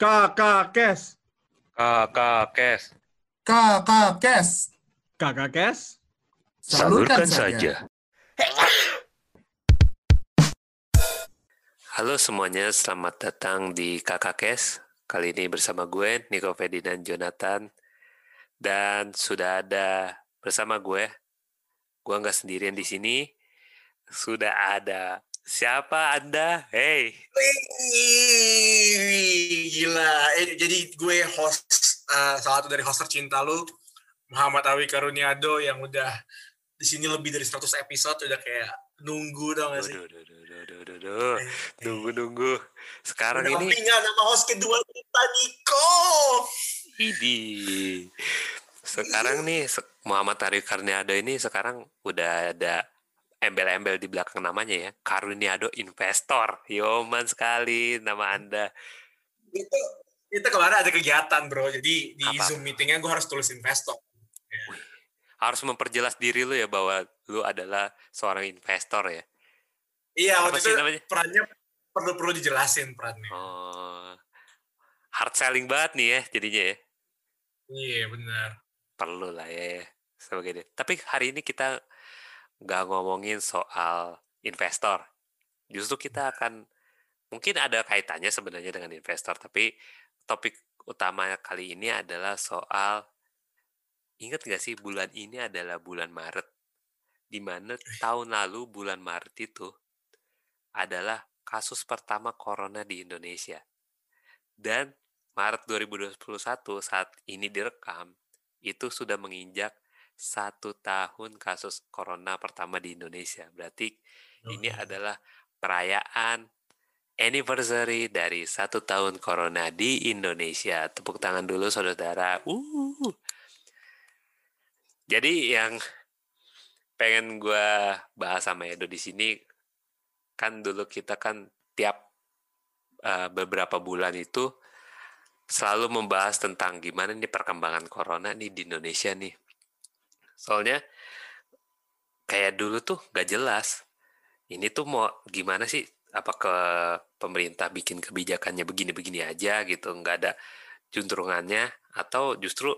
Kakak Kes. Kakak Kes. Kakak Kes. Kakak Kes. Salurkan saja. Halo semuanya, selamat datang di Kakak Kes. Kali ini bersama gue, Niko Ferdinand Jonathan. Dan sudah ada bersama gue, gue nggak sendirian di sini. Sudah ada siapa Anda? Hey, gila. Eh, jadi gue host eh, salah satu dari host tercinta lu, Muhammad Awi Karuniado yang udah di sini lebih dari 100 episode udah kayak nunggu dong gak sih? Duh, duh, duh, duh, duh, duh, duh. Nunggu, nunggu. Sekarang Udah ini, ketinggalan sama host kedua kita, Niko. ini. Sekarang nih, Muhammad Arif Karniado ini sekarang udah ada embel-embel di belakang namanya ya. Karuniado Investor. Yoman sekali nama Anda. Itu itu kemarin ada kegiatan bro, jadi di Apa? Zoom meetingnya gue harus tulis investor. Harus memperjelas diri lu ya bahwa lu adalah seorang investor ya. Iya, Apa waktu itu namanya? perannya perlu perlu dijelasin perannya. Oh, hard selling banget nih ya jadinya ya. Iya benar. Perlu lah ya, ya. sebagai dia. Tapi hari ini kita nggak ngomongin soal investor. Justru kita akan mungkin ada kaitannya sebenarnya dengan investor, tapi topik utama kali ini adalah soal ingat nggak sih bulan ini adalah bulan Maret, di mana tahun lalu bulan Maret itu adalah kasus pertama corona di Indonesia. Dan Maret 2021 saat ini direkam, itu sudah menginjak satu tahun kasus corona pertama di Indonesia. Berarti ini adalah perayaan anniversary dari satu tahun corona di Indonesia. Tepuk tangan dulu saudara. Uh. Jadi yang pengen gue bahas sama Edo di sini kan dulu kita kan tiap uh, beberapa bulan itu selalu membahas tentang gimana nih perkembangan corona nih di Indonesia nih. Soalnya kayak dulu tuh gak jelas. Ini tuh mau gimana sih? Apa ke pemerintah bikin kebijakannya begini-begini aja gitu, nggak ada juntrungannya, atau justru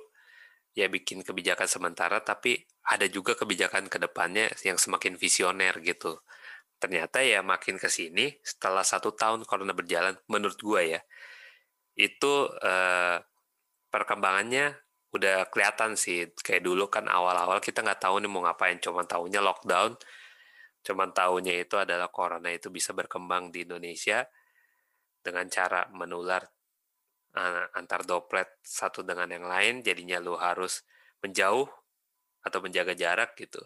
ya bikin kebijakan sementara tapi ada juga kebijakan ke depannya yang semakin visioner gitu. Ternyata ya makin ke sini setelah satu tahun corona berjalan, menurut gua ya, itu eh, perkembangannya udah kelihatan sih kayak dulu kan awal-awal kita nggak tahu nih mau ngapain cuman tahunya lockdown cuman tahunya itu adalah corona itu bisa berkembang di Indonesia dengan cara menular antar droplet satu dengan yang lain jadinya lu harus menjauh atau menjaga jarak gitu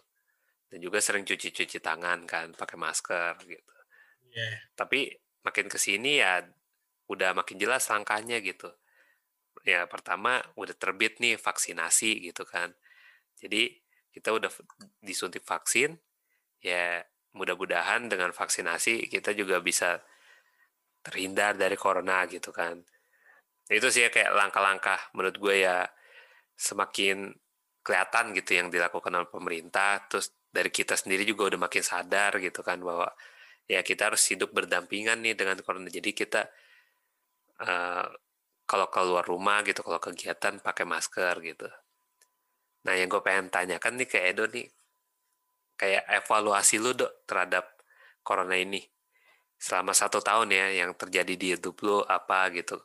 dan juga sering cuci-cuci tangan kan pakai masker gitu Iya. tapi makin ke sini ya udah makin jelas langkahnya gitu. Ya pertama udah terbit nih vaksinasi gitu kan. Jadi kita udah disuntik vaksin, ya mudah-mudahan dengan vaksinasi kita juga bisa terhindar dari corona gitu kan. Itu sih ya kayak langkah-langkah menurut gue ya semakin kelihatan gitu yang dilakukan oleh pemerintah. Terus dari kita sendiri juga udah makin sadar gitu kan bahwa ya kita harus hidup berdampingan nih dengan corona. Jadi kita eh, kalau keluar rumah gitu, kalau kegiatan pakai masker gitu. Nah yang gue pengen tanyakan nih ke Edo nih, kayak evaluasi lu dok terhadap corona ini. Selama satu tahun ya yang terjadi di hidup lu apa gitu.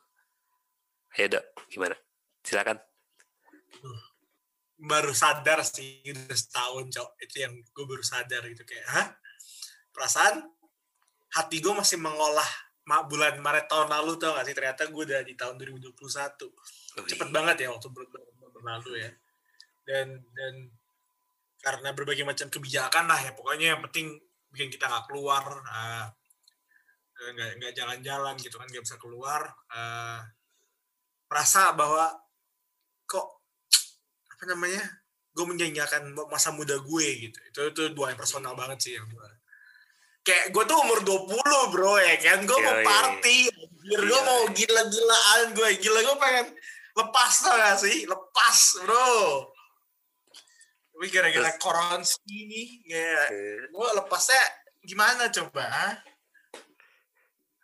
Ayo dok, gimana? Silakan. baru sadar sih udah setahun cok. Itu yang gue baru sadar gitu kayak hah? Perasaan hati gue masih mengolah bulan Maret tahun lalu tau gak sih? Ternyata gue udah di tahun 2021 cepet banget ya waktu ber- ber- ber- berlalu ya. Dan dan karena berbagai macam kebijakan lah ya. Pokoknya yang penting bikin kita nggak keluar ah, nggak nggak jalan-jalan gitu kan nggak bisa keluar. Ah, merasa bahwa kok apa namanya gue menyanyiakan masa muda gue gitu. Itu itu dua yang personal banget sih yang gue kayak gue tuh umur 20 bro ya kan? Gue mau party gue Yoi. mau gila-gilaan gue. Gila gue pengen lepas tau gak sih? Lepas bro tapi gara-gara corona ini ya gue lepasnya gimana coba?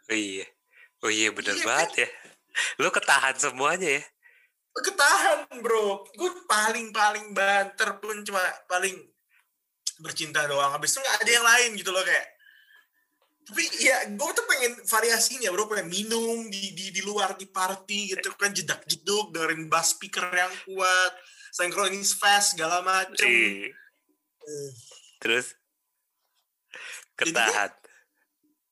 Oh iya, oh iya bener Iya, banget ya. Lu ketahan semuanya ya? ketahan bro. Gue paling paling banter pun cuma paling bercinta doang. Habis itu nggak ada yang lain gitu loh kayak. Tapi ya gue tuh pengen variasinya bro. Pengen minum di di di luar di party gitu kan. Jedak jeduk dengerin bass speaker yang kuat synchronize fast segala macem. Ih, Eh, Terus? Jadi ketahan.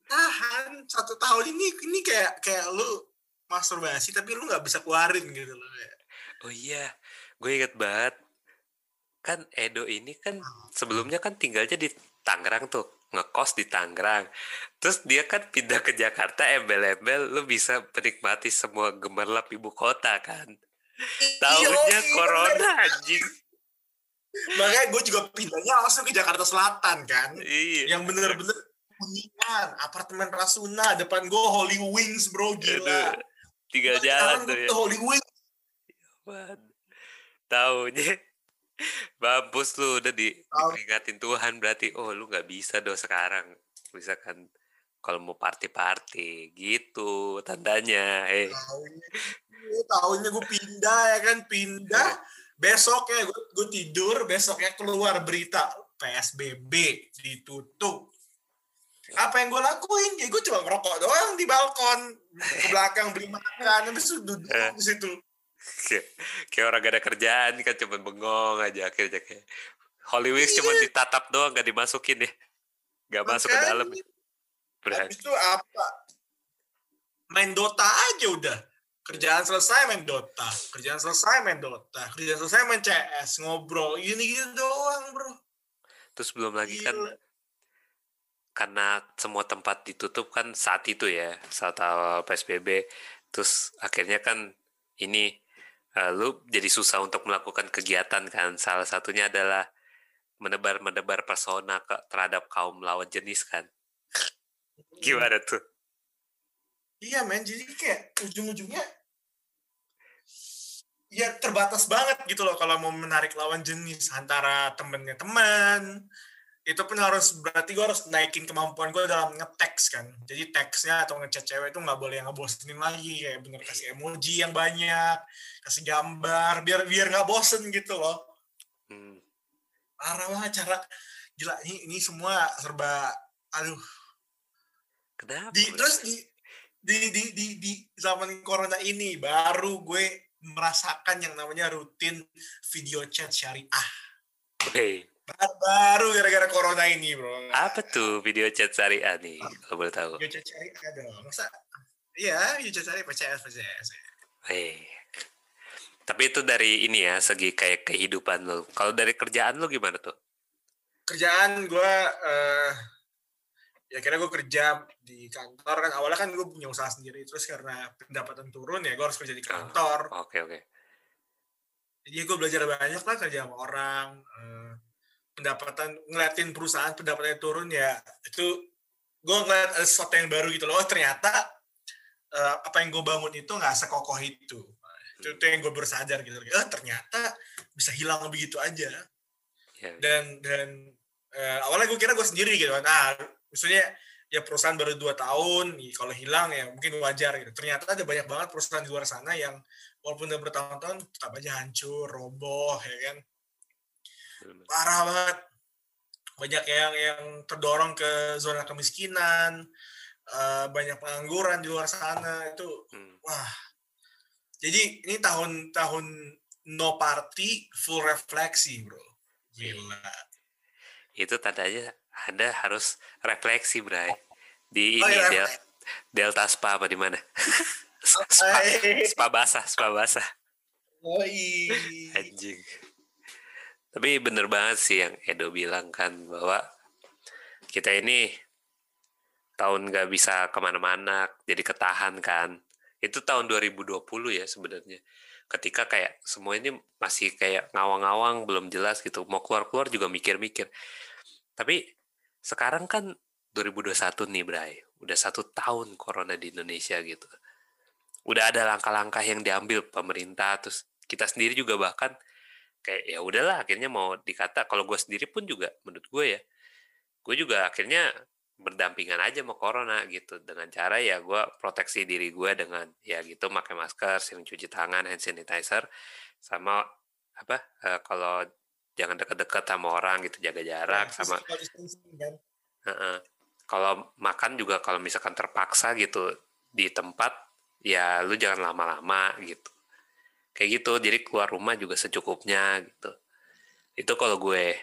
tahan satu tahun ini ini kayak kayak lu masturbasi tapi lu nggak bisa keluarin gitu loh Oh iya, gue inget banget. Kan Edo ini kan sebelumnya kan tinggalnya di Tangerang tuh, ngekos di Tangerang. Terus dia kan pindah ke Jakarta, embel-embel lu bisa menikmati semua gemerlap ibu kota kan. Tahunnya corona anjing. makanya gue juga pindahnya langsung ke Jakarta Selatan kan Iya. yang bener-bener kuningan apartemen Rasuna depan gue Holy Wings bro gila Aduh, Sekarang jalan tuh ya. Holy Wings Apaan? Taunya mampus lu udah di diperingatin Tuhan berarti oh lu nggak bisa dong sekarang misalkan kalau mau party-party gitu tandanya eh. Tahunnya tahunnya gue pindah ya kan? Pindah besoknya gue gue tidur besoknya keluar berita PSBB ditutup. Apa yang gue lakuin? Ya gue cuma ngerokok doang di balkon ke belakang beli makan habis itu duduk Eh. di situ. Kayak, kayak orang gak ada kerjaan kan cuma bengong aja akhirnya kayak Holy Wings cuma ditatap doang gak dimasukin ya. Gak masuk ke dalam Berat. Habis itu apa? Main Dota aja udah. Kerjaan selesai main Dota. Kerjaan selesai main Dota. Kerjaan selesai main CS. Ngobrol. Gini gitu doang bro. terus belum lagi kan Gila. karena semua tempat ditutup kan saat itu ya saat awal PSBB terus akhirnya kan ini eh, lu jadi susah untuk melakukan kegiatan kan salah satunya adalah menebar-menebar persona ke, terhadap kaum lawan jenis kan gimana tuh? Iya men. Jadi kayak ujung-ujungnya ya terbatas banget gitu loh kalau mau menarik lawan jenis antara temennya teman. Itu pun harus berarti gue harus naikin kemampuan gue dalam ngeteks kan. Jadi teksnya atau ngechat cewek itu nggak boleh ngebosenin lagi. Kayak bener kasih emoji yang banyak kasih gambar biar biar nggak bosen gitu loh. Hmm, parah banget cara gila. Ini ini semua serba aduh kenapa di terus di di di di di zaman corona ini baru gue merasakan yang namanya rutin video chat syariah. Hey, Ba- baru gara-gara corona ini bro. Apa tuh video chat syariah nih kalau boleh tahu? Video chat syariah dong. Masa iya video chat syariah PCS PCS Hey. Tapi itu dari ini ya, segi kayak kehidupan lo. Kalau dari kerjaan lo gimana tuh? kerjaan gue eh ya kira gue kerja di kantor kan. Awalnya kan gue punya usaha sendiri. Terus karena pendapatan turun ya gue harus kerja di kantor. Oke oke. jadi gue belajar banyak lah kerja sama orang eh, pendapatan ngeliatin perusahaan pendapatannya turun ya itu gue ngeliat ada sesuatu yang baru gitu loh. Oh ternyata eh, apa yang gue bangun itu nggak sekokoh itu. Itu, itu yang gue baru sadar gitu. Oh ternyata bisa hilang begitu aja. Ya, dan dan eh, awalnya gue kira gue sendiri gitu kan. Ah maksudnya ya perusahaan baru dua tahun nih, kalau hilang ya mungkin wajar gitu. Ternyata ada banyak banget perusahaan di luar sana yang walaupun udah bertahun-tahun tetap aja hancur roboh ya kan? Parah banget. Banyak yang yang terdorong ke zona kemiskinan eh, banyak pengangguran di luar sana itu Hmm. wah. Jadi ini tahun-tahun no party full refleksi bro. Gila. Itu tandanya Anda harus refleksi, Bray. Di Oh, ini iya, Del- Delta Spa apa di mana? spa, Eh, spa basah, spa basah. Yoi. Anjing. Tapi bener banget sih yang Edo bilang kan bahwa kita ini tahun nggak bisa ke mana-mana, jadi ketahan kan. Itu tahun 2020 ya sebenarnya. Ketika kayak semua ini masih kayak ngawang-ngawang, belum jelas gitu. Mau keluar-keluar juga mikir-mikir. Tapi sekarang kan 2021 nih, Bray. Udah satu tahun corona di Indonesia gitu. Udah ada langkah-langkah yang diambil pemerintah, terus kita sendiri juga bahkan kayak ya udahlah akhirnya mau dikata kalau gue sendiri pun juga menurut gue ya gue juga akhirnya berdampingan aja sama corona gitu dengan cara ya gue proteksi diri gue dengan ya gitu pakai masker sering cuci tangan hand sanitizer sama apa uh, kalau jangan deket-deket sama orang gitu jaga jarak Ya, sama kan. Heeh. Kalau makan juga kalau misalkan terpaksa gitu di tempat ya lu jangan lama-lama gitu. Kayak gitu. Jadi keluar rumah juga secukupnya gitu. Itu kalau gue.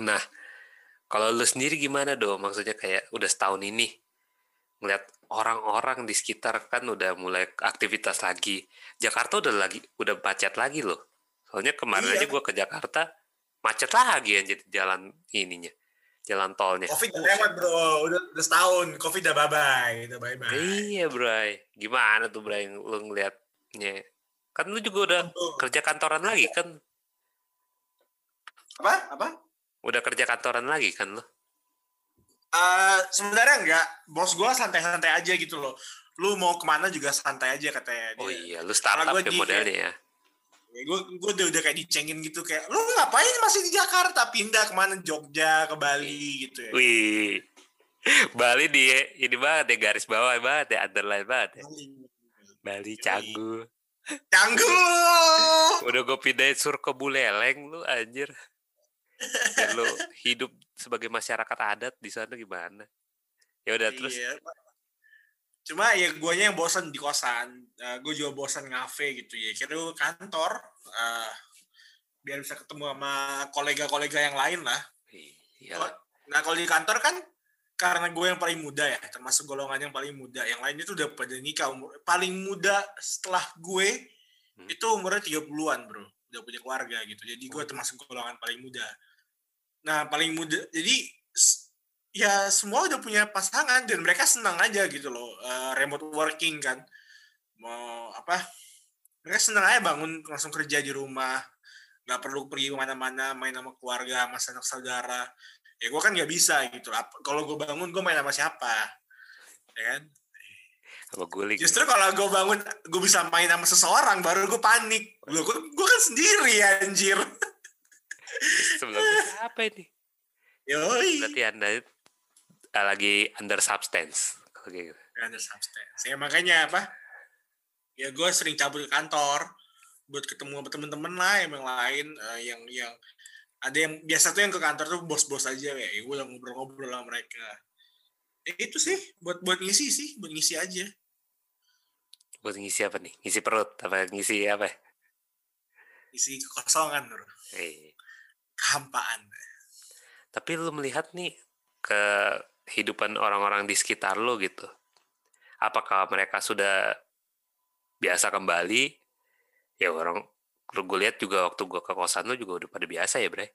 Nah, kalau lu sendiri gimana dong? Maksudnya kayak udah setahun ini ngeliat orang-orang di sekitar kan udah mulai aktivitas lagi. Jakarta udah lagi udah macet lagi loh. Soalnya kemarin Iya. aja gue ke Jakarta macet lagi anjir jalan ininya. Jalan tolnya. Covid udah lewat bro, udah, udah setahun. Covid udah bye-bye, udah bye-bye. Iya, Bray. Gimana tuh, Bray, lu ngeliatnya? Kan lu juga udah Tuh. kerja kantoran lagi kan? Apa? Apa? Udah kerja kantoran lagi kan lu? Eh, sebenarnya enggak, bos gua santai-santai aja gitu loh. Lu mau ke mana juga santai aja katanya. Oh iya, lu startup ya modelnya ya. Gue gue udah, udah kayak dicengin gitu kayak lu ngapain masih di Jakarta pindah ke mana Jogja ke Bali gitu ya Wih. Bali di ini banget ya garis bawah banget ya underline banget ya. Bali. Bali Canggu. Canggu Udah gue pindahin sur ke Buleleng lu anjir. Dan lu hidup sebagai masyarakat adat di sana gimana? Ya udah terus Iya. Cuma ya guanya yang bosan di kosan gue juga bosan ngafe gitu ya kira gue kantor eh, biar bisa ketemu sama kolega-kolega yang lain lah Iya. Nah kalau di kantor kan karena gue yang paling muda ya, termasuk golongan yang paling muda. Yang lain itu udah pada nikah. Umur, paling muda setelah gue Hmm. itu umurnya 30-an bro. Udah punya keluarga gitu. Jadi gue termasuk golongan paling muda. Nah paling muda, jadi ya semua udah punya pasangan dan mereka senang aja gitu loh. eh, remote working kan. Mau apa, mereka senang aja bangun langsung kerja di rumah. Nggak perlu pergi ke mana-mana, main sama keluarga, sama sanak saudara ya gue kan nggak bisa gitu kalau gue bangun gue main sama siapa ya kan Sama guling. justru kalau gue bangun gue bisa main sama seseorang baru gue panik gue gue kan sendiri anjir Sebelumnya apa ini? yoi Berarti anda lagi under substance. Kalau gitu. ada substance ya makanya apa ya gue sering cabut ke kantor buat ketemu sama temen-temen lah yang lain eh, yang yang ada yang biasa tuh yang ke kantor tuh bos-bos aja ya gue udah ngobrol-ngobrol sama mereka ya, itu sih buat buat ngisi sih buat ngisi aja Buat ngisi apa nih? Ngisi perut? Apa ngisi apa? isi kekosongan bro Eh. kehampaan Tapi lu melihat nih kehidupan orang-orang di sekitar lu gitu. Apakah mereka sudah biasa kembali? Ya orang gue lihat juga waktu gua ke kosan lu juga udah pada biasa ya, Bre.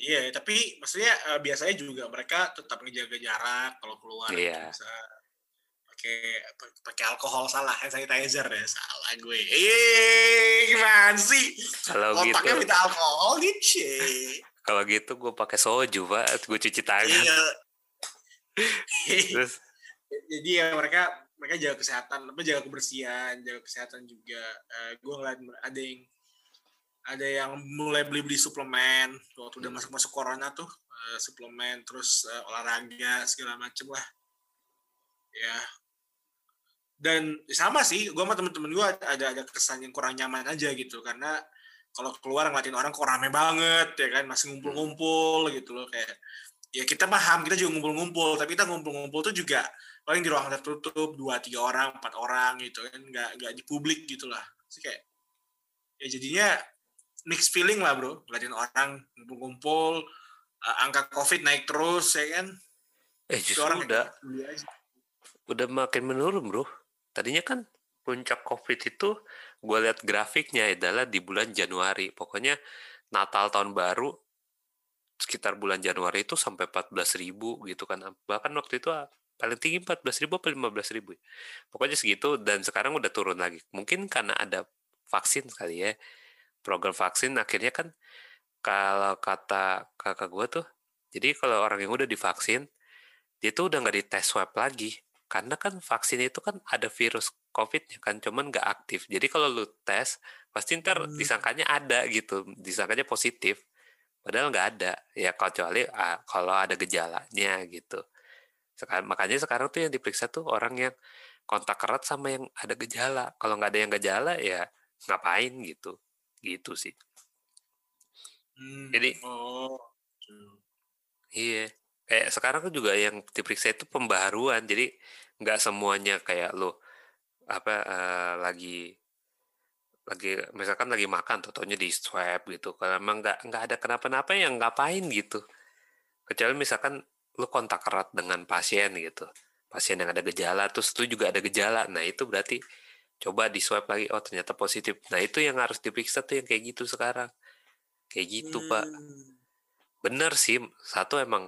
Iya, tapi maksudnya eh, biasanya juga mereka tetap ngejaga jarak kalau keluar Iya. bisa pakai pakai alkohol salah hand sanitizer ya salah gue. Eh, gimana sih? Kalau Otaknya gitu, minta alkohol gitu. kalau gitu gue pakai soju, Pak. Gue cuci tangan. Iya. Terus? Jadi ya mereka mereka jaga kesehatan, apa jaga kebersihan, jaga kesehatan juga. Eh, gue ngeliat ada yang ada yang mulai beli-beli suplemen. Waktu udah masuk-masuk corona tuh eh, suplemen terus eh, olahraga segala macem lah. Ya. Dan sama sih gue sama temen-temen gue ada ada kesan yang kurang nyaman aja gitu. Karena kalau keluar ngeliatin orang kok rame banget ya kan? Masih ngumpul-ngumpul gitu loh kayak ya kita paham kita juga ngumpul-ngumpul tapi kita ngumpul-ngumpul tuh juga paling di ruang tertutup dua tiga orang empat orang gitu kan nggak nggak di publik gitu lah Terus kayak ya jadinya mixed feeling lah bro ngeliatin orang ngumpul-ngumpul uh, angka covid naik terus ya kan eh justru orang udah udah makin menurun bro. Tadinya kan puncak covid itu gue lihat grafiknya adalah di bulan Januari. Pokoknya Natal tahun baru sekitar bulan Januari itu sampai 14 ribu gitu kan. Bahkan waktu itu ah, paling tinggi 14 ribu apa 15 ribu. ya. Pokoknya segitu dan sekarang udah turun lagi. Mungkin karena ada vaksin kali ya. Program vaksin akhirnya kan kalau kata kakak gue tuh, jadi kalau orang yang udah divaksin, dia tuh udah nggak dites swab lagi karena kan vaksin itu kan ada virus COVID-nya kan, cuman nggak aktif. Jadi kalau lu tes, pasti ntar Hmm. disangkanya ada gitu, disangkanya positif. Padahal nggak ada. Ya kecuali ah, kalau ada gejalanya gitu. Sekarang makanya sekarang tuh yang diperiksa tuh orang yang kontak erat sama yang ada gejala. Kalau nggak ada yang gejala ya ngapain gitu. Gitu sih. Hmm, Jadi- oh. Iya, kayak sekarang kan juga yang diperiksa itu pembaharuan, jadi nggak semuanya kayak lo apa eh, lagi lagi misalkan lagi makan, totonya di swab gitu. Kalau emang nggak nggak ada kenapa-napa yang ngapain gitu. Kecuali misalkan lo kontak erat dengan pasien gitu, pasien yang ada gejala, terus itu juga ada gejala. Nah itu berarti coba di swab lagi, oh ternyata positif. Nah itu yang harus diperiksa tuh yang kayak gitu sekarang, kayak gitu pak Hmm. bener sih satu emang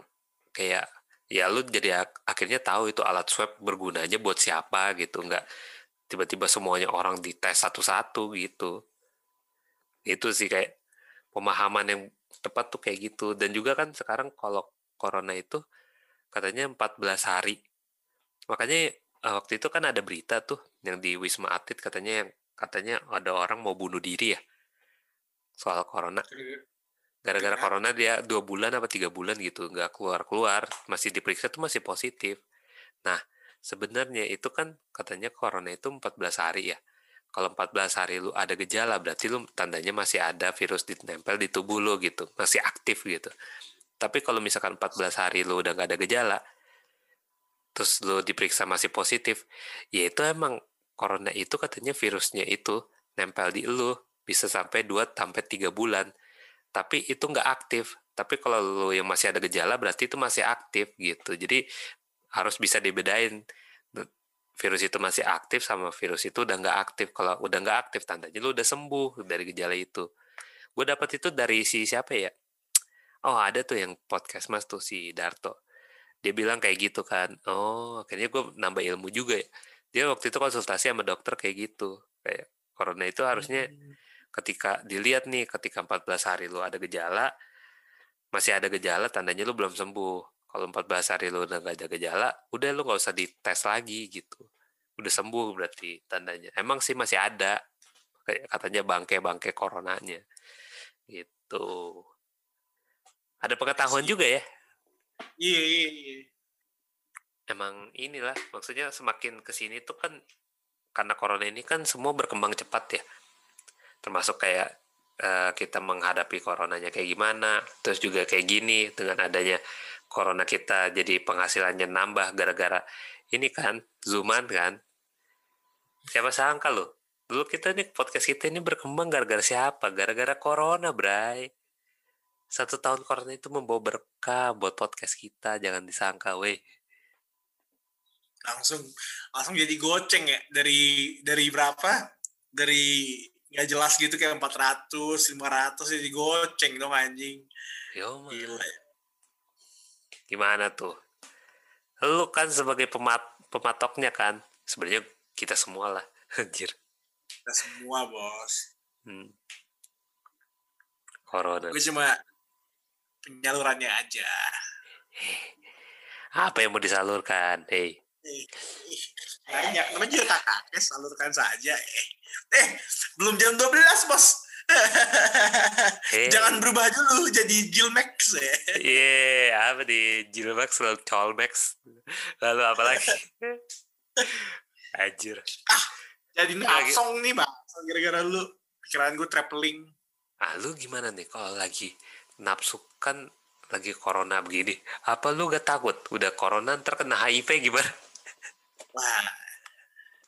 kayak ya lu jadi ak- akhirnya tahu itu alat swab bergunanya buat siapa gitu nggak tiba-tiba semuanya orang dites satu-satu gitu. Itu sih kayak pemahaman yang tepat tuh kayak gitu. Dan juga kan sekarang kalau corona itu katanya 14 hari. Makanya eh, waktu itu kan ada berita tuh yang di Wisma Atlet katanya yang katanya ada orang mau bunuh diri ya soal corona. Gara-gara Kenapa? corona dia dua bulan apa tiga bulan gitu nggak keluar keluar masih diperiksa tuh masih positif. Nah sebenarnya itu kan katanya corona itu 14 hari ya kalau 14 hari lu ada gejala berarti lu tandanya masih ada virus ditempel di tubuh lu gitu masih aktif gitu tapi kalau misalkan 14 hari lu udah nggak ada gejala terus lu diperiksa masih positif ya itu emang corona itu katanya virusnya itu nempel di lu bisa sampai 2 sampai 3 bulan tapi itu nggak aktif. Tapi kalau lu yang masih ada gejala berarti itu masih aktif gitu. Jadi harus bisa dibedain virus itu masih aktif sama virus itu udah nggak aktif. Kalau udah nggak aktif tandanya lu udah sembuh dari gejala itu. Gue dapat itu dari si siapa ya? Oh ada tuh yang podcast mas tuh si Darto. Dia bilang kayak gitu kan. Oh akhirnya gue nambah ilmu juga ya. Dia waktu itu konsultasi sama dokter kayak gitu. Kayak corona itu harusnya ketika dilihat nih ketika 14 hari lu ada gejala masih ada gejala tandanya lu belum sembuh kalau 14 hari lu udah gak ada gejala udah lu nggak usah dites lagi gitu. Udah sembuh berarti tandanya. Emang sih masih ada kayak katanya bangke-bangke coronanya. Gitu. Ada pengetahuan juga ya? Iya, iya, iya. emang inilah maksudnya semakin ke sini tuh kan karena corona ini kan semua berkembang cepat ya. Termasuk kayak eh, kita menghadapi coronanya kayak gimana terus juga kayak gini dengan adanya corona kita jadi penghasilannya nambah gara-gara ini kan zooman kan. Siapa sangka loh dulu kita nih podcast kita ini berkembang gara-gara siapa? Gara-gara corona bray. Satu tahun corona itu membawa berkah buat podcast kita jangan disangka weh. Langsung langsung jadi goceng ya dari dari berapa? Dari nggak jelas gitu kayak 400 500 jadi goceng dong anjing. Yo, gila ya. Gimana tuh? Lu kan sebagai pemat pematoknya kan, sebenarnya kita semua lah, anjir. kita semua bos Hmm. Corona. gue cuma penyalurannya aja Apa yang mau disalurkan? Hei, Ih, ih, banyak namanya juga kakaknya salurkan saja eh eh belum jam 12 bos Hei. jangan berubah dulu jadi Gilmax ya Iya, apa di Jilmax lalu Colmax. Lalu apa lagi? Anjir. jadi Lagi- song nih bang gara-gara lu pikiran gue traveling Ah, lu gimana nih kalau lagi nafsu kan lagi corona begini? Apa lu gak takut? Udah corona ntar kena HIV gimana? Wah,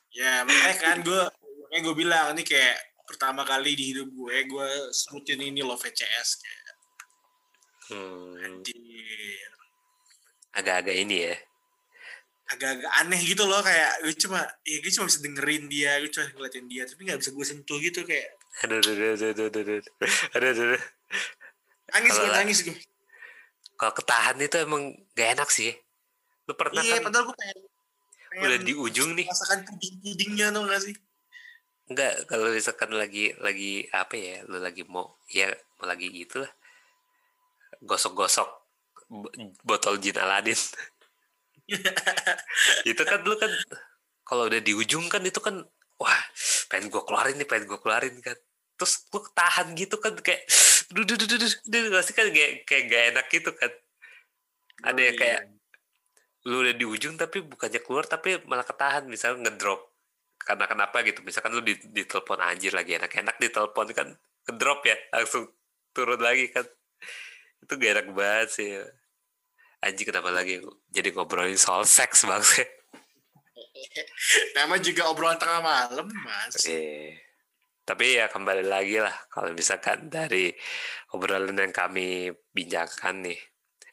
ya makanya kan gue, makanya gue bilang ini kayak pertama kali di hidup gue, gue sebutin ini loh VCS kayak Hmm, anjir. agak-agak ini ya. agak-agak aneh gitu loh kayak gue cuma, ya gue cuma bisa dengerin dia, gue cuma ngeliatin dia, tapi nggak bisa gue sentuh gitu kayak Aduh, aduh, aduh, aduh, aduh, aduh, aduh, aduh, nangis gue nangis gue. Kalau ketahan itu emang gak enak sih. Lu pernah Iya, kan padahal gue pengen, pengen udah di ujung nih. Masakan puding-pudingnya tuh gak sih? Enggak, kalau misalkan lagi lagi apa ya, lu lagi mau ya mau lagi gitu lah. Gosok-gosok bo- botol jin Aladin. itu kan lu kan kalau udah di ujung kan itu kan wah pengen gue keluarin nih pengen gue keluarin kan. Terus lu tahan gitu kan kayak duh, duh, duh, duh, duh, pasti kan kayak kayak gak enak gitu kan. Ada Oh, yang kayak lu udah di ujung tapi bukannya keluar tapi malah ketahan. Misalnya ngedrop karena kenapa gitu misalkan lu di, di telepon anjir lagi enak-enak di telepon kan ngedrop ya langsung turun lagi kan itu gak enak banget sih anjing kenapa lagi jadi ngobrolin soal seks bang Nama juga obrolan tengah malam, Mas. Eh, tapi ya kembali lagi lah kalau misalkan dari obrolan yang kami bincangkan nih.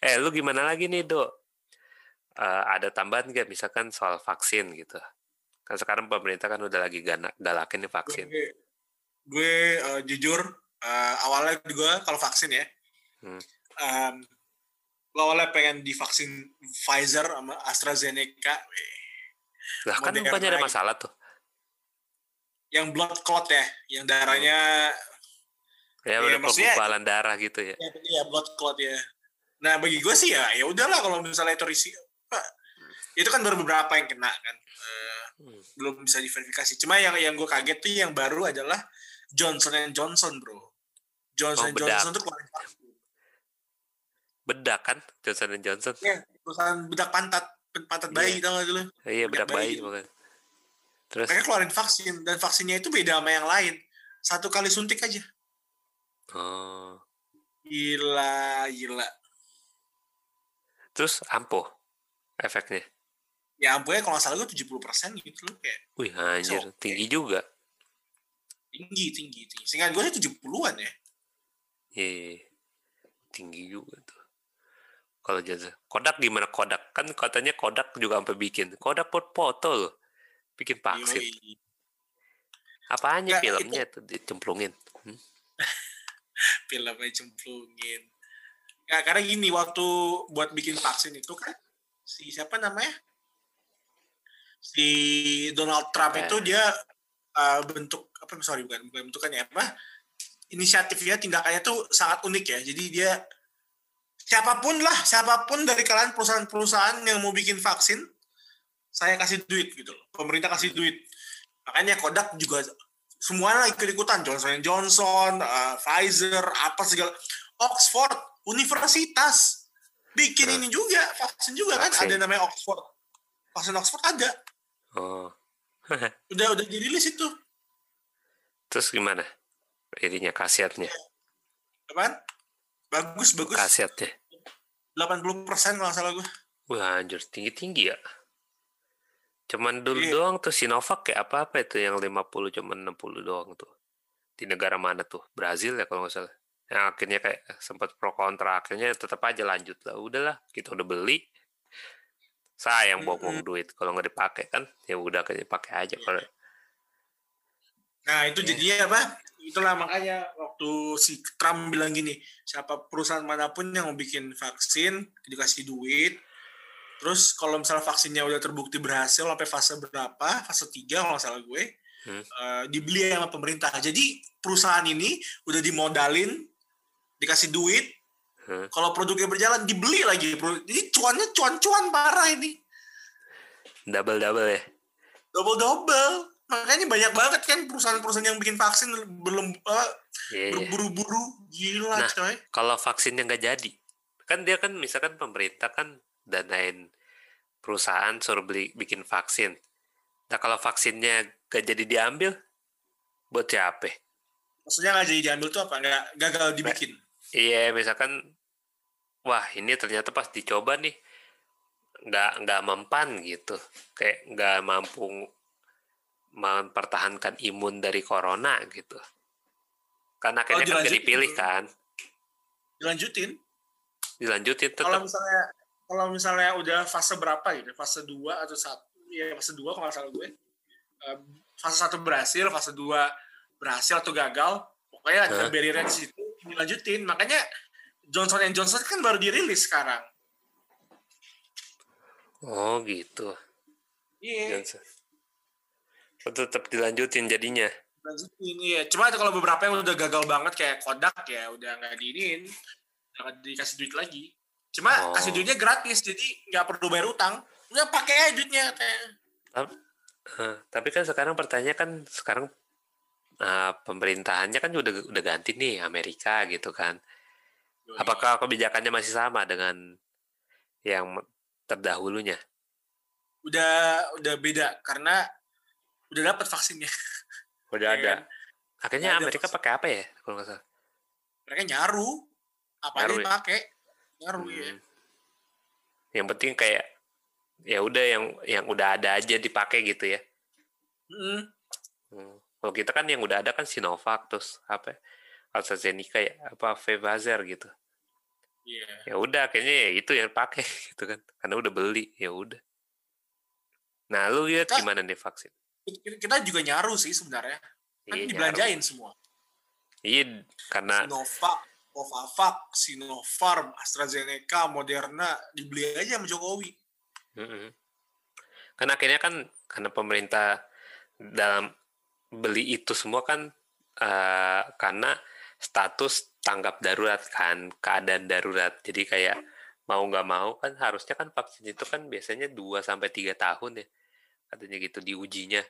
Eh, lu gimana lagi nih, Dok? Eh, ada tambahan nggak misalkan soal vaksin gitu? Kan sekarang pemerintah kan udah lagi galakin nih vaksin. Gue, gue eh, jujur eh, awalnya gue kalau vaksin ya, Hmm. gue awalnya pengen divaksin Pfizer sama AstraZeneca Lah kan bukannya ada ini. masalah tuh. yang blood clot ya, yang darahnya Ya, Iya, udah maksudnya- penggumpalan darah gitu ya. ya, ya blood clot ya. Nah bagi gue sih ya ya udahlah kalau misalnya itu risiko Pak, itu kan baru beberapa yang kena kan Eh, Hmm. belum bisa diverifikasi. Cuma yang yang gue kaget tuh yang baru adalah Johnson and Johnson bro. Johnson Oh, and. Johnson tuh keluarin vaksin. Bedak kan Johnson Johnson. Ya, perusahaan bedak pantat pantat bayi tau gak sih lu? Iya, bedak bedak bayi. bayi bukan. Terus Mereka keluarin vaksin dan vaksinnya itu beda sama yang lain. Satu kali suntik aja. oh, Gila, gila. terus ampuh efeknya. Ya ampunnya kalau nggak salah gue 70% gitu loh. Kayak Wih, anjir, oke. tinggi juga. tinggi, tinggi, tinggi. Sehingga gue sih 70-an ya. Iya, tinggi juga tuh. Kalau jasa Kodak gimana Kodak? Kan katanya Kodak juga sampai bikin. Kodak buat foto loh. Bikin vaksin. Yoi. Apanya Nggak, filmnya tuh dicemplungin? Hmm? filmnya cemplungin. Nggak, karena gini, waktu buat bikin vaksin itu kan, si siapa namanya? Si Donald Trump Eh. itu dia uh, bentuk, apa sorry bukan, bukan bentukannya apa, inisiatifnya, tindakannya tuh sangat unik ya. Jadi dia, siapa pun lah, siapa pun dari kalian perusahaan-perusahaan yang mau bikin vaksin, saya kasih duit gitu loh. Pemerintah kasih duit. Makanya Kodak juga semuanya ikut-ikutan Johnson Johnson, uh, Pfizer, apa segala Oxford, universitas bikin ini juga vaksin juga kan Vaksin. ada namanya Oxford. Vaksin Oxford ada, Oh, udah udah dirilis itu. terus gimana? Ininya khasiatnya, Apaan? Bagus bagus. khasiatnya. 80% kalau nggak salah gue. Wah, anjir tinggi-tinggi ya. Cuman dulu Iya. doang tuh Sinovac ya apa-apa itu yang 50 cuman 60 doang tuh. Di negara mana tuh? Brazil ya kalau nggak salah. Yang akhirnya kayak sempat pro kontra akhirnya tetap aja lanjut lah. Udahlah, kita udah beli. Sayang buang-buang duit kalau nggak dipakai kan. Ya udah akhirnya pakai aja kalau Nah itu Iya. jadinya apa? Itulah makanya waktu si Trump bilang gini, siapa perusahaan mana pun yang mau bikin vaksin dikasih duit, terus kalau misalnya vaksinnya udah terbukti berhasil sampai fase berapa, fase 3 kalau nggak salah gue, Hmm. eh, dibeli sama pemerintah. Jadi perusahaan ini udah dimodalin, dikasih duit, Hmm. kalau produknya berjalan dibeli lagi. Jadi cuannya cuan-cuan parah ini, double-double ya. double-double. Makanya banyak banget kan perusahaan-perusahaan yang bikin vaksin belum eh, Iya, berburu-buru gila Nah. coy kalau vaksinnya nggak jadi kan dia kan misalkan pemerintah kan danain perusahaan suruh beli bikin vaksin nah kalau vaksinnya nggak jadi diambil buat siapa maksudnya nggak jadi diambil tuh apa nggak gagal dibikin iya misalkan wah ini ternyata pas dicoba nih nggak nggak mempan gitu. Kayak nggak mampu mempertahankan imun dari corona gitu. Kan akhirnya kan nggak dilanjutin. dipilih kan. Dilanjutin? Dilanjutin kalau tetap misalnya kalau misalnya udah fase berapa gitu fase 2 atau satu ya fase 2 kalau nggak salah gue. Fase satu berhasil fase 2 berhasil atau gagal pokoknya ada Hah? barrier di situ dilanjutin. Makanya Johnson Johnson kan baru dirilis sekarang oh gitu iya Johnson. Oh, tetap dilanjutin jadinya. lanjutin iya cuma kalau beberapa yang udah gagal banget kayak Kodak ya udah nggak diinin nggak dikasih duit lagi cuma Oh. kasih duitnya gratis jadi nggak perlu bayar utang nggak pakai aja duitnya katanya. Eh, tapi kan sekarang pertanyaan kan sekarang uh, pemerintahannya kan udah udah ganti nih Amerika gitu kan. Apakah kebijakannya masih sama dengan yang terdahulunya? Udah udah beda karena udah dapat vaksinnya. Udah Ya ada. kan? Akhirnya Udah Amerika pakai apa ya kalau nggak salah? Mereka nyaru. Apa aja Nyaru ya? dipakai? Nyaru ya. Hmm. Yang penting kayak ya udah yang yang udah ada aja dipakai gitu ya. Mm. Hmm. Kalau kita kan yang udah ada kan Sinovac terus apa? ya, AstraZeneca ya apa Pfizer gitu. Iya. Ya udah kayaknya ya itu yang pakai gitu kan. Karena udah beli ya udah. Nah, lu lihat Kita- gimana nih vaksin? Kita- juga nyaru sih sebenarnya. Kan Iya, dibelanjain nyaru. semua. Iya, karena Sinovac, Novavax, Sinopharm, AstraZeneca, Moderna dibeli aja sama Jokowi. Mm-mm. Kan akhirnya kan karena pemerintah dalam beli itu semua kan eh, karena status tanggap darurat kan keadaan darurat. Jadi kayak mau nggak mau kan harusnya kan vaksin itu kan biasanya 2 sampai tiga tahun ya katanya gitu diujinya.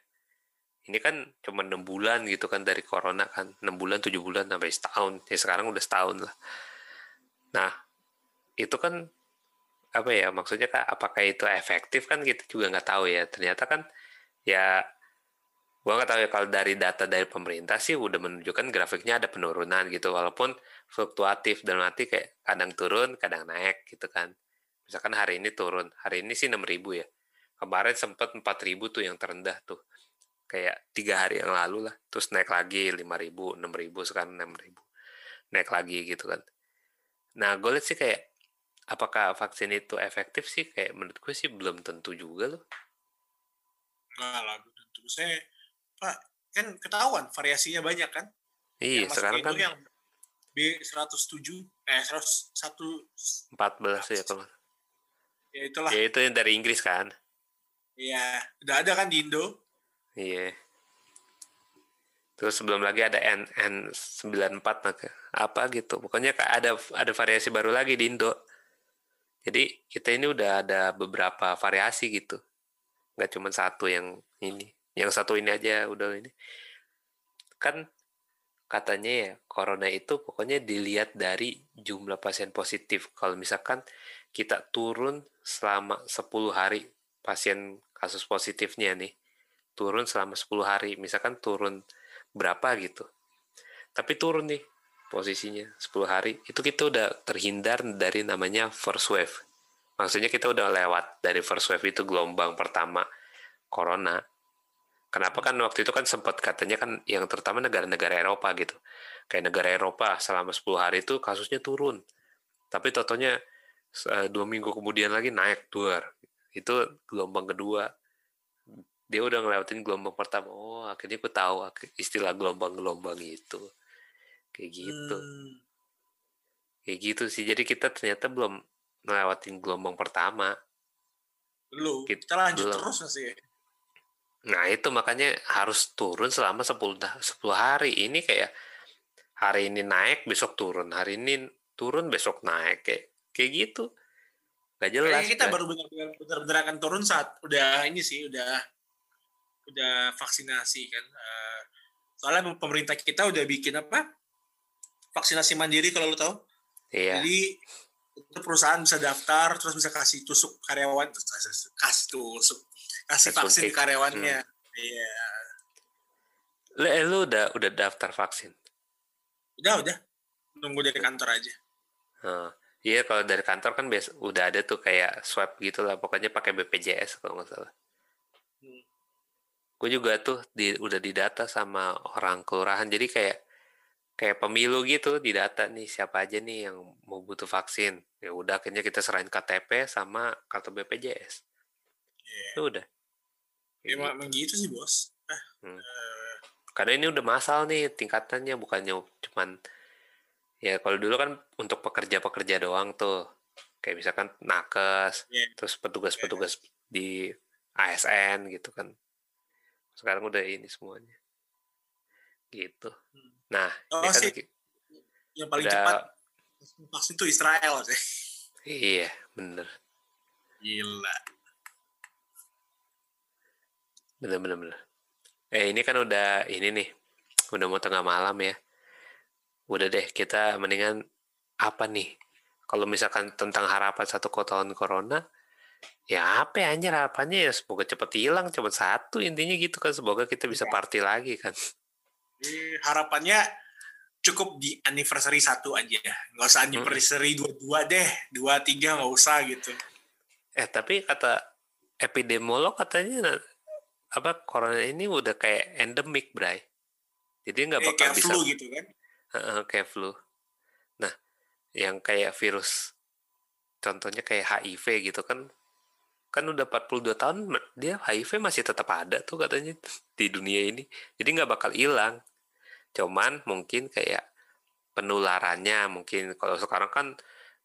Ini kan cuma enam bulan gitu kan dari corona kan enam bulan tujuh bulan sampai setahun. Ya sekarang udah setahun lah. Nah itu kan apa ya maksudnya kak apakah itu efektif kan kita juga nggak tahu ya. Ternyata kan ya gua nggak tahu ya kalau dari data dari pemerintah sih udah menunjukkan grafiknya ada penurunan gitu walaupun fluktuatif dan nanti kayak kadang turun kadang naik gitu kan. Misalkan hari ini turun hari ini sih 6000 ya. Kemarin sempat 4000 tuh yang terendah tuh. Kayak tiga hari yang lalu lah terus naik lagi 5000 6000 sekarang 6000 naik lagi gitu kan. Nah gue lihat sih kayak apakah vaksin itu efektif sih? Kayak menurut gue sih belum tentu juga loh. Enggak lah, terus saya Pak, kan ketahuan variasinya banyak kan? iya Yang sekarang kan yang B107 eh 101 14 ya kalau ya itulah. ya itu yang dari Inggris kan? Iya, udah ada kan di Indo. iya. Terus sebelum lagi ada N N94 maka apa gitu. Pokoknya ada ada variasi baru lagi di Indo. Jadi kita ini udah ada beberapa variasi gitu. Nggak cuma satu yang ini yang satu ini aja udah ini. Kan katanya ya corona itu pokoknya dilihat dari jumlah pasien positif. Kalau misalkan kita turun selama 10 hari pasien kasus positifnya nih turun selama 10 hari misalkan turun berapa gitu. Tapi turun nih posisinya 10 hari itu kita udah terhindar dari namanya first wave. Maksudnya kita udah lewat dari first wave itu gelombang pertama corona kenapa? Kan waktu itu kan sempat katanya kan yang terutama negara-negara Eropa gitu. Kayak negara Eropa selama 10 hari itu kasusnya turun. Tapi totonya eh, dua minggu kemudian lagi naik duar itu gelombang kedua. Dia udah ngelewatin gelombang pertama. Oh akhirnya aku tahu istilah gelombang-gelombang itu. Kayak gitu. Hmm, kayak gitu sih. Jadi kita ternyata belum ngelewatin gelombang pertama. Belum. Kita lanjut belum. terus nggak sih. Nah itu makanya harus turun selama 10 dah- 10 hari ini kayak hari ini naik besok turun hari ini turun besok naik kayak kayak gitu gak jelas Kayaknya kita kan? baru benar-benar akan turun saat udah ini sih udah udah vaksinasi kan. Eh, soalnya pemerintah kita udah bikin apa? Vaksinasi mandiri kalau lu tahu. iya Jadi itu perusahaan bisa daftar terus bisa kasih tusuk karyawan kasih tusuk kasih vaksin suntik. karyawannya. Iya. lu, eh, lu udah udah daftar vaksin Udah udah. Nunggu dari kantor aja. Iya kalau dari kantor kan biasa udah ada tuh kayak swab gitu lah pokoknya pakai BPJS kalau nggak salah. Hmm. Gue juga tuh di, udah didata sama orang kelurahan jadi kayak kayak pemilu gitu didata nih siapa aja nih yang mau butuh vaksin. Ya udah akhirnya kita serahin KTP sama kartu BPJS. Iya. Ya udah. Kayak Emang, gitu. emang gitu sih bos. Ah, Hmm. eh, Karena ini udah masal nih tingkatannya bukannya cuman ya kalau dulu kan untuk pekerja-pekerja doang tuh kayak misalkan nakes Iya. terus petugas-petugas di ASN gitu kan sekarang udah ini semuanya gitu Hmm. nah Oh, ini kan sih. yang paling Udah- cepat vaksin itu Israel sih. iya bener Gila. Bener bener eh ini kan udah ini nih udah mau tengah malam ya. Udah deh, kita mendingan apa nih? Kalau misalkan tentang harapan satu tahun corona, ya apa ya anjir harapannya ya semoga cepet hilang, cepet satu intinya gitu kan. Semoga kita bisa Iya. party lagi kan. Harapannya cukup di anniversary satu aja nggak usah anniversary dua dua deh dua tiga nggak usah gitu Eh tapi kata epidemiolog katanya apa corona ini udah kayak endemik, Bray. Jadi nggak bakal kayak bisa flu gitu kan Heeh, kayak flu. Nah, yang kayak virus contohnya kayak HIV gitu kan kan udah 42 tahun dia HIV masih tetap ada tuh katanya di dunia ini. Jadi nggak bakal hilang. Cuman mungkin kayak penularannya mungkin kalau sekarang kan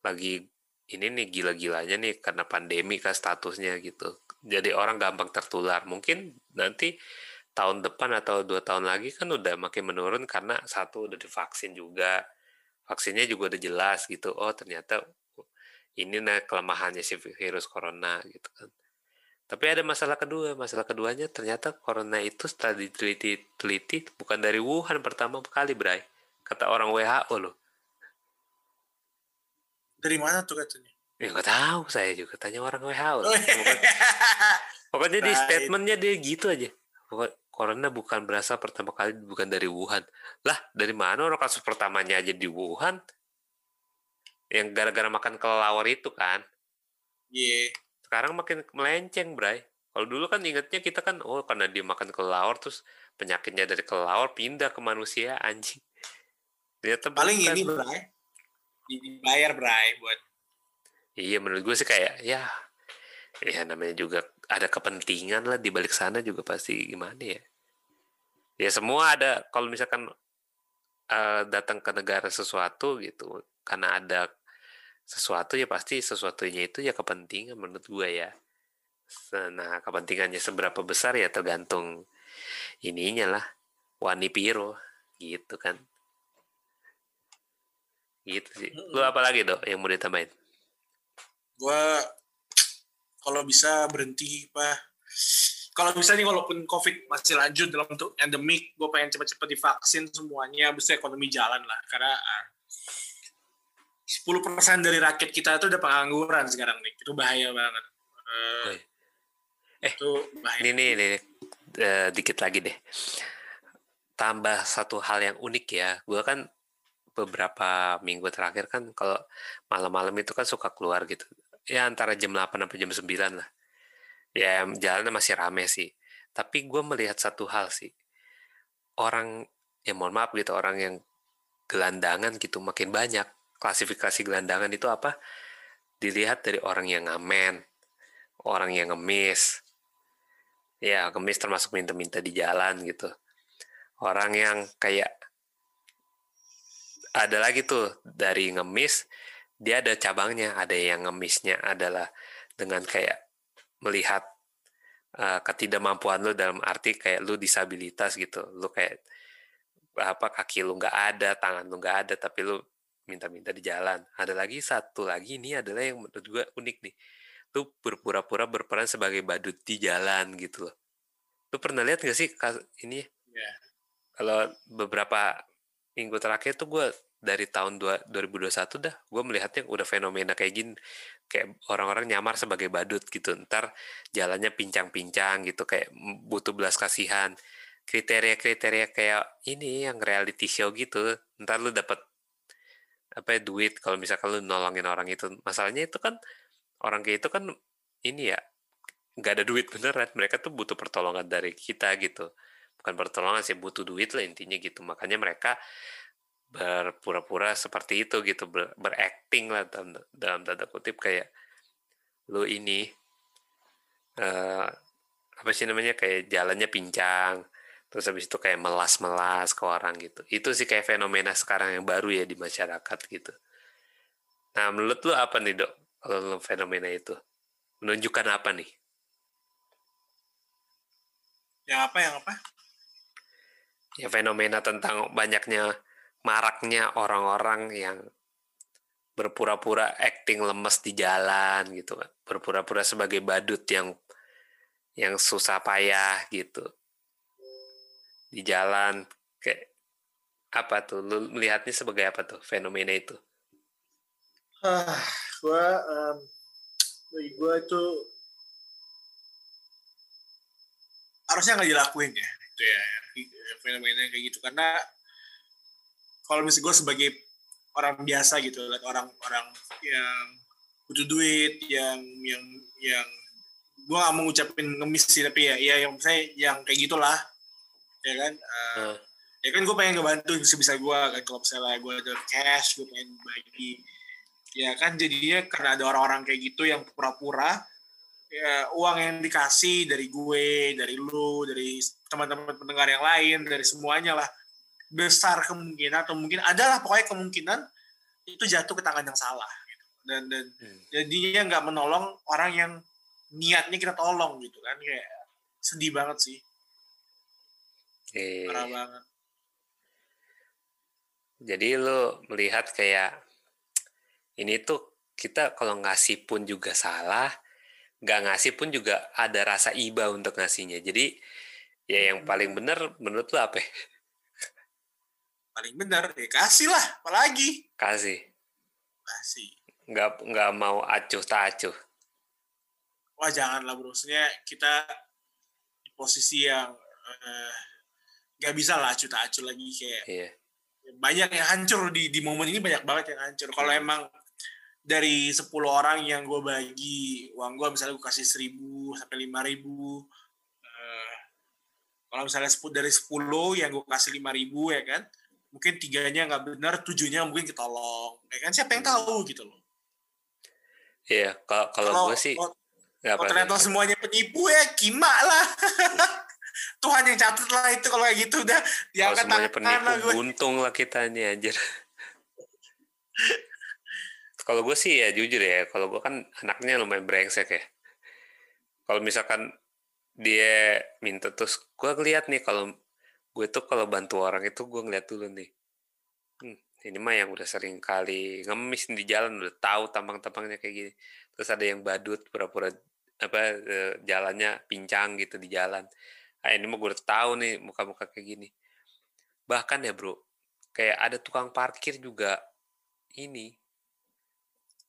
lagi ini nih gila-gilanya nih karena pandemi kan statusnya gitu. Jadi orang gampang tertular. Mungkin nanti tahun depan atau dua tahun lagi kan udah makin menurun karena satu udah divaksin juga. Vaksinnya juga udah jelas gitu. Oh ternyata ini nah kelemahannya si virus corona gitu kan. Tapi ada masalah kedua. Masalah keduanya ternyata corona itu setelah diteliti teliti bukan dari Wuhan pertama kali, Bray. Kata orang WHO loh. dari mana tuh katanya Ya nggak tahu saya juga tanya orang WHO. loh. Oh, Pokoknya, pokoknya di Right. statementnya dia gitu aja. Pokoknya corona bukan berasal pertama kali bukan dari Wuhan. Lah dari mana orang kasus pertamanya aja di Wuhan? Yang gara-gara makan kelelawar itu kan. Iya. Sekarang makin melenceng, Bray. Kalau dulu kan ingetnya kita kan, oh karena dia makan kelelawar terus penyakitnya dari kelelawar pindah ke manusia anjing. Ternyata paling ini Bray dibayar Bray buat Iya menurut gue sih kayak ya ya namanya juga ada kepentingan lah di balik sana juga pasti gimana ya. Ya semua ada kalau misalkan eh, datang ke negara sesuatu gitu karena ada sesuatu ya pasti sesuatunya itu ya kepentingan menurut gue ya. Nah kepentingannya seberapa besar ya tergantung ininya lah wani piro gitu kan. Gitu sih. Lu apa lagi dok yang mau ditambahin? Gue kalau bisa berhenti pak kalau bisa nih walaupun covid masih lanjut dalam bentuk endemik gue pengen cepet-cepet divaksin semuanya bisa ekonomi jalan lah karena ah, 10% dari rakyat kita itu udah pengangguran sekarang nih itu bahaya banget Eh. Eh, itu bahaya Ini nih, nih, eh, dikit lagi deh. Tambah satu hal yang unik ya. Gue kan beberapa minggu terakhir kan kalau malam-malam itu kan suka keluar gitu. Ya antara jam 8 sampai jam 9 lah. Ya jalannya masih rame sih. Tapi gue melihat satu hal sih. Orang, ya mohon maaf gitu, orang yang gelandangan gitu makin banyak. Klasifikasi gelandangan itu apa? Dilihat dari orang yang ngamen, orang yang ngemis, ya ngemis termasuk minta-minta di jalan gitu orang yang kayak ada lagi tuh dari ngemis dia ada cabangnya ada yang ngemisnya adalah dengan kayak melihat uh, ketidakmampuan lu dalam arti kayak lu disabilitas gitu. Lu kayak apa kaki lu nggak ada tangan lu nggak ada tapi lu minta-minta di jalan. Ada lagi satu lagi ini adalah yang menurut gue unik nih. Lu berpura-pura berperan sebagai badut di jalan gitu loh. Lu pernah lihat gak sih ini Iya. kalau beberapa minggu terakhir tuh gue dari tahun dua- 2021 dah gue melihatnya udah fenomena kayak gini kayak orang-orang nyamar sebagai badut gitu. Ntar jalannya pincang-pincang gitu kayak butuh belas kasihan. Kriteria-kriteria kayak ini yang reality show gitu ntar lu dapat apa ya, duit kalau misalkan lu nolongin orang itu. Masalahnya itu kan orang kayak itu kan ini ya nggak ada duit beneran. Mereka tuh butuh pertolongan dari kita gitu. Bukan pertolongan sih butuh duit lah intinya gitu. Makanya mereka berpura-pura seperti itu gitu ber, berakting lah dalam, dalam tanda kutip kayak lu ini eh apa sih namanya kayak jalannya pincang terus habis itu kayak melas-melas ke orang gitu. Itu sih kayak fenomena sekarang yang baru ya di masyarakat gitu. Nah menurut lu apa nih dok kalau fenomena itu? Menunjukkan apa nih? Yang apa yang apa? Ya fenomena tentang banyaknya maraknya orang-orang yang berpura-pura acting lemes di jalan gitu kan berpura-pura sebagai badut yang yang susah payah gitu di jalan kayak apa tuh? Lu melihatnya sebagai apa tuh fenomena itu? Ah, gue um, bagi gue itu harusnya nggak dilakuin ya itu ya fenomena kayak gitu karena kalau misalnya gue sebagai orang biasa gitu lihat orang-orang yang butuh duit yang yang yang gue gak mau ngucapin ngemis sih tapi ya ya yang saya yang kayak gitulah ya kan? Uh, Hmm. ya kan gue pengen ngebantu sebisa gue kan? Kalau misalnya gue ada cash gue pengen bagi. Ya kan jadinya karena ada orang-orang kayak gitu yang pura-pura ya uang yang dikasih dari gue dari lu dari teman-teman pendengar yang lain dari semuanya lah besar kemungkinan atau mungkin adalah pokoknya kemungkinan itu jatuh ke tangan yang salah gitu. dan dan Hmm. jadinya nggak menolong orang yang niatnya kita tolong gitu kan kayak sedih banget sih Eh, parah banget jadi lu melihat kayak ini tuh kita kalau ngasih pun juga salah, nggak ngasih pun juga ada rasa iba untuk ngasihnya. Jadi ya yang paling benar menurut lu apa? ya? Paling benar ya kasih lah apalagi. Kasih, kasih. Nggak nggak mau acuh tak acuh. wah jangan lah bro. Maksudnya kita di posisi yang eh, nggak bisa lah acuh tak acuh lagi. Kayak Iya, banyak yang hancur di di momen ini banyak banget yang hancur. Kalau Hmm. emang dari 10 orang yang gue bagi uang gue misalnya gue kasih 1000 sampai 5000 eh, kalau misalnya 10 dari 10 yang gue kasih 5000 ya kan mungkin tiganya nggak benar tujuhnya mungkin ketolong ya kan siapa yang Hmm. tahu gitu loh iya. Kalau kalau kalau gue sih kalau- kalau apa. ternyata semuanya penipu ya kima lah Tuhan yang catat lah itu kalau kayak gitu udah Kalau diangkat semuanya tangan lah penipu, gue buntung lah kita nih anjir. kalau gue sih ya jujur ya, kalau gue kan anaknya lumayan brengsek ya. Kalau misalkan dia minta terus, gue ngeliat nih kalau gue tuh kalau bantu orang itu gue ngeliat dulu nih. Hmm, ini mah yang udah sering kali ngemis di jalan udah tahu tampang-tampangnya kayak gini. Terus ada yang badut pura-pura apa eh, jalannya pincang gitu di jalan. Ah ini mah gue udah tahu nih muka-muka kayak gini. Bahkan ya bro, kayak ada tukang parkir juga ini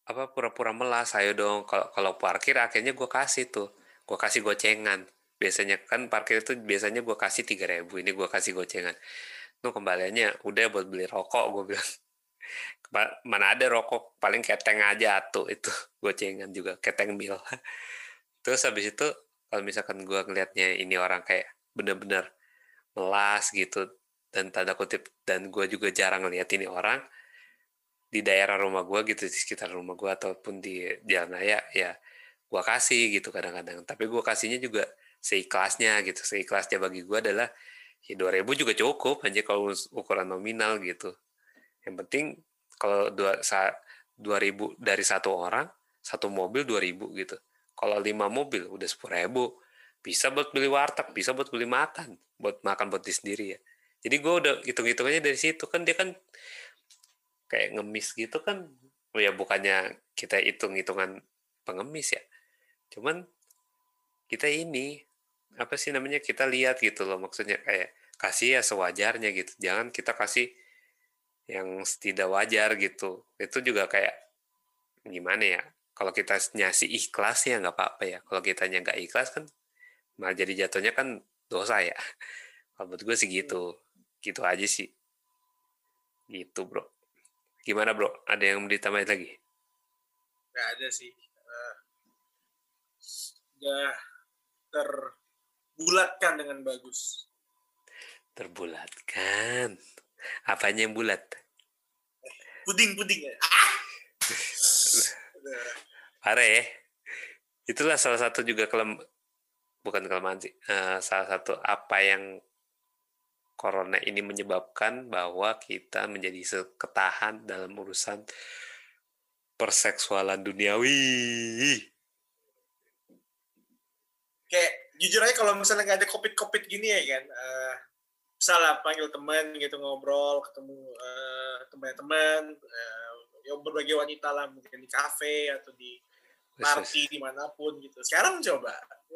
apa pura-pura melas ayo dong kalau kalau parkir akhirnya gue kasih tuh gue kasih gocengan biasanya kan parkir itu biasanya gue kasih tiga ribu ini gue kasih gocengan. Tuh kembaliannya udah buat beli rokok gue bilang. Mana ada rokok paling keteng aja tuh itu gocengan juga keteng mil. Terus habis itu kalau misalkan gue ngelihatnya ini orang kayak bener-bener melas gitu dan tanda kutip dan gue juga jarang ngeliat ini orang di daerah rumah gue gitu di sekitar rumah gue ataupun di jalan raya ya gue kasih gitu kadang-kadang. Tapi gue kasihnya juga seikhlasnya gitu. Seikhlasnya bagi gue adalah ya 2000 juga cukup aja kalau ukuran nominal gitu. Yang penting kalau dua sa, 2000 dari satu orang satu mobil 2000 gitu. Kalau lima mobil udah sepuluh ribu. Bisa buat beli warteg bisa buat beli makan buat makan buat diri sendiri ya. Jadi gue udah hitung-hitungannya dari situ. Kan dia kan kayak ngemis gitu kan. Oh ya bukannya kita hitung-hitungan pengemis ya. Cuman kita ini apa sih namanya kita lihat gitu loh maksudnya kayak kasih ya sewajarnya gitu. Jangan kita kasih yang tidak wajar gitu. Itu juga kayak gimana ya kalau kita nyasi ikhlas ya nggak apa-apa ya. Kalau kitanya nggak ikhlas kan malah jadi jatuhnya kan dosa ya. Kalau menurut gue sih gitu. Gitu aja sih. Gitu bro. Gimana bro? Ada yang mau ditambahin lagi? Nggak ada sih. Eh, udah terbulatkan dengan bagus. Terbulatkan. Apanya yang bulat? Puding puding ya. Ah! Parah ya. Itulah salah satu juga kelem bukan kelemahan sih eh, salah satu apa yang corona ini menyebabkan bahwa kita menjadi seketahan dalam urusan perseksualan duniawi. Kayak jujur aja kalau misalnya nggak ada covid covid gini ya kan eh misalnya panggil teman gitu ngobrol ketemu eh, teman-teman eh, ya berbagai wanita lah mungkin di kafe atau di party di mana pun gitu sekarang coba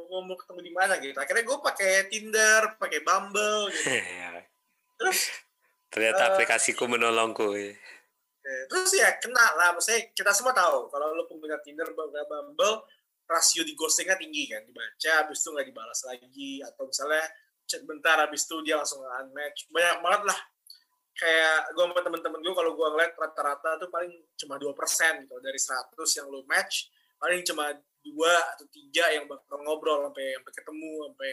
mau mau ketemu di mana gitu akhirnya gue pakai Tinder pakai Bumble gitu terus Ternyata Eh, aplikasiku menolongku. ya. Terus ya kena lah, maksudnya kita semua tahu kalau lu pengguna Tinder, Bumble rasio di ghostingnya tinggi kan, dibaca, habis itu nggak dibalas lagi, atau misalnya chat bentar, habis itu dia langsung unmatch, banyak banget lah. Kayak gue sama temen-temen gue kalau gue ngeliat rata-rata tuh paling cuma 2% gitu dari 100 yang lu match, paling cuma dua atau tiga yang bakal ngobrol sampai sampai ketemu sampai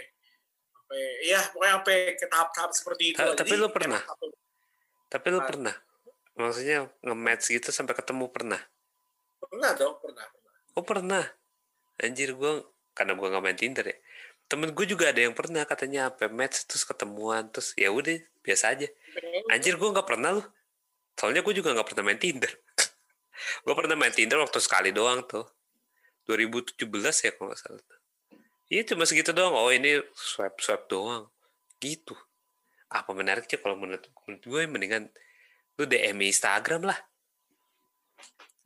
sampai ya pokoknya sampai ke tahap-tahap seperti itu. Ta- tapi Jadi, lu pernah? Tapi lu Ah. pernah? Maksudnya nge-match gitu sampai ketemu pernah? Pernah dong, pernah. pernah. Oh pernah. Anjir gue karena gue nggak main Tinder ya. Temen gue juga ada yang pernah katanya apa match terus ketemuan terus ya udah biasa aja. Anjir gue nggak pernah loh. Soalnya gue juga nggak pernah main Tinder. gue pernah main Tinder waktu sekali doang tuh. 2017 ya kalau nggak salah. Iya cuma segitu doang. Oh ini swipe swipe doang. Gitu. Apa menariknya kalau menurut, menurut gue mendingan lu DM Instagram lah.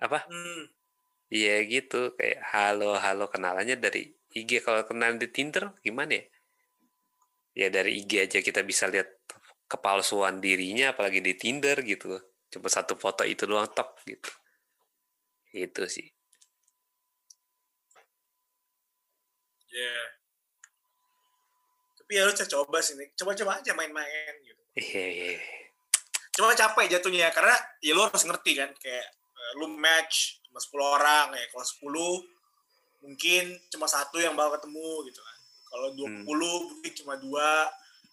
Apa? Hmm. Iya gitu kayak halo halo kenalannya dari IG kalau kenal di Tinder gimana ya? Ya dari IG aja kita bisa lihat kepalsuan dirinya apalagi di Tinder gitu. Cuma satu foto itu doang tok gitu. Itu sih. Ya. Tapi ya lu coba sih nih. Coba-coba aja main-main gitu. Iya iya. iya. Cuma capek jatuhnya karena ya lu harus ngerti kan kayak eh, lu match cuma 10 orang ya kalau 10 mungkin cuma satu yang bakal ketemu gitu kan. Kalau 20 mungkin cuma dua.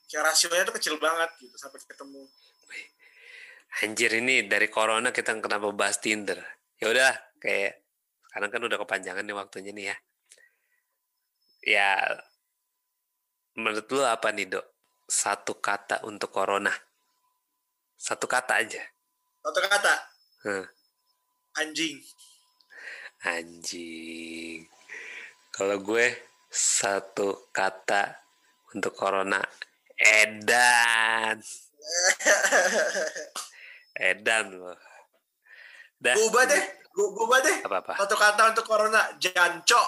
Kayak rasionya tuh kecil banget gitu sampai ketemu. Anjir ini dari corona kita kenapa bahas Tinder? Ya udah kayak sekarang kan udah kepanjangan nih waktunya nih ya. Ya menurut lu apa nih dok? Satu kata untuk corona. Satu kata aja. Satu kata, Hah, anjing. Anjing. Kalau gue satu kata untuk corona. Edan. Edan loh. Dah. Ubah deh, ubah deh. Apa-apa? Satu kata untuk corona, jancok.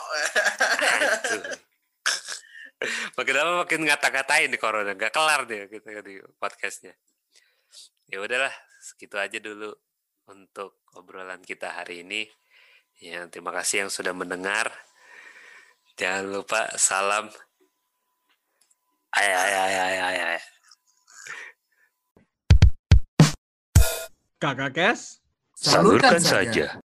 Aduh. makin lama makin ngata-ngatain di corona nggak kelar deh kita di podcastnya ya udahlah segitu aja dulu untuk obrolan kita hari ini ya terima kasih yang sudah mendengar jangan lupa salam ay ay ay ay ay, ay. Kakak Kes? Salurkan saja.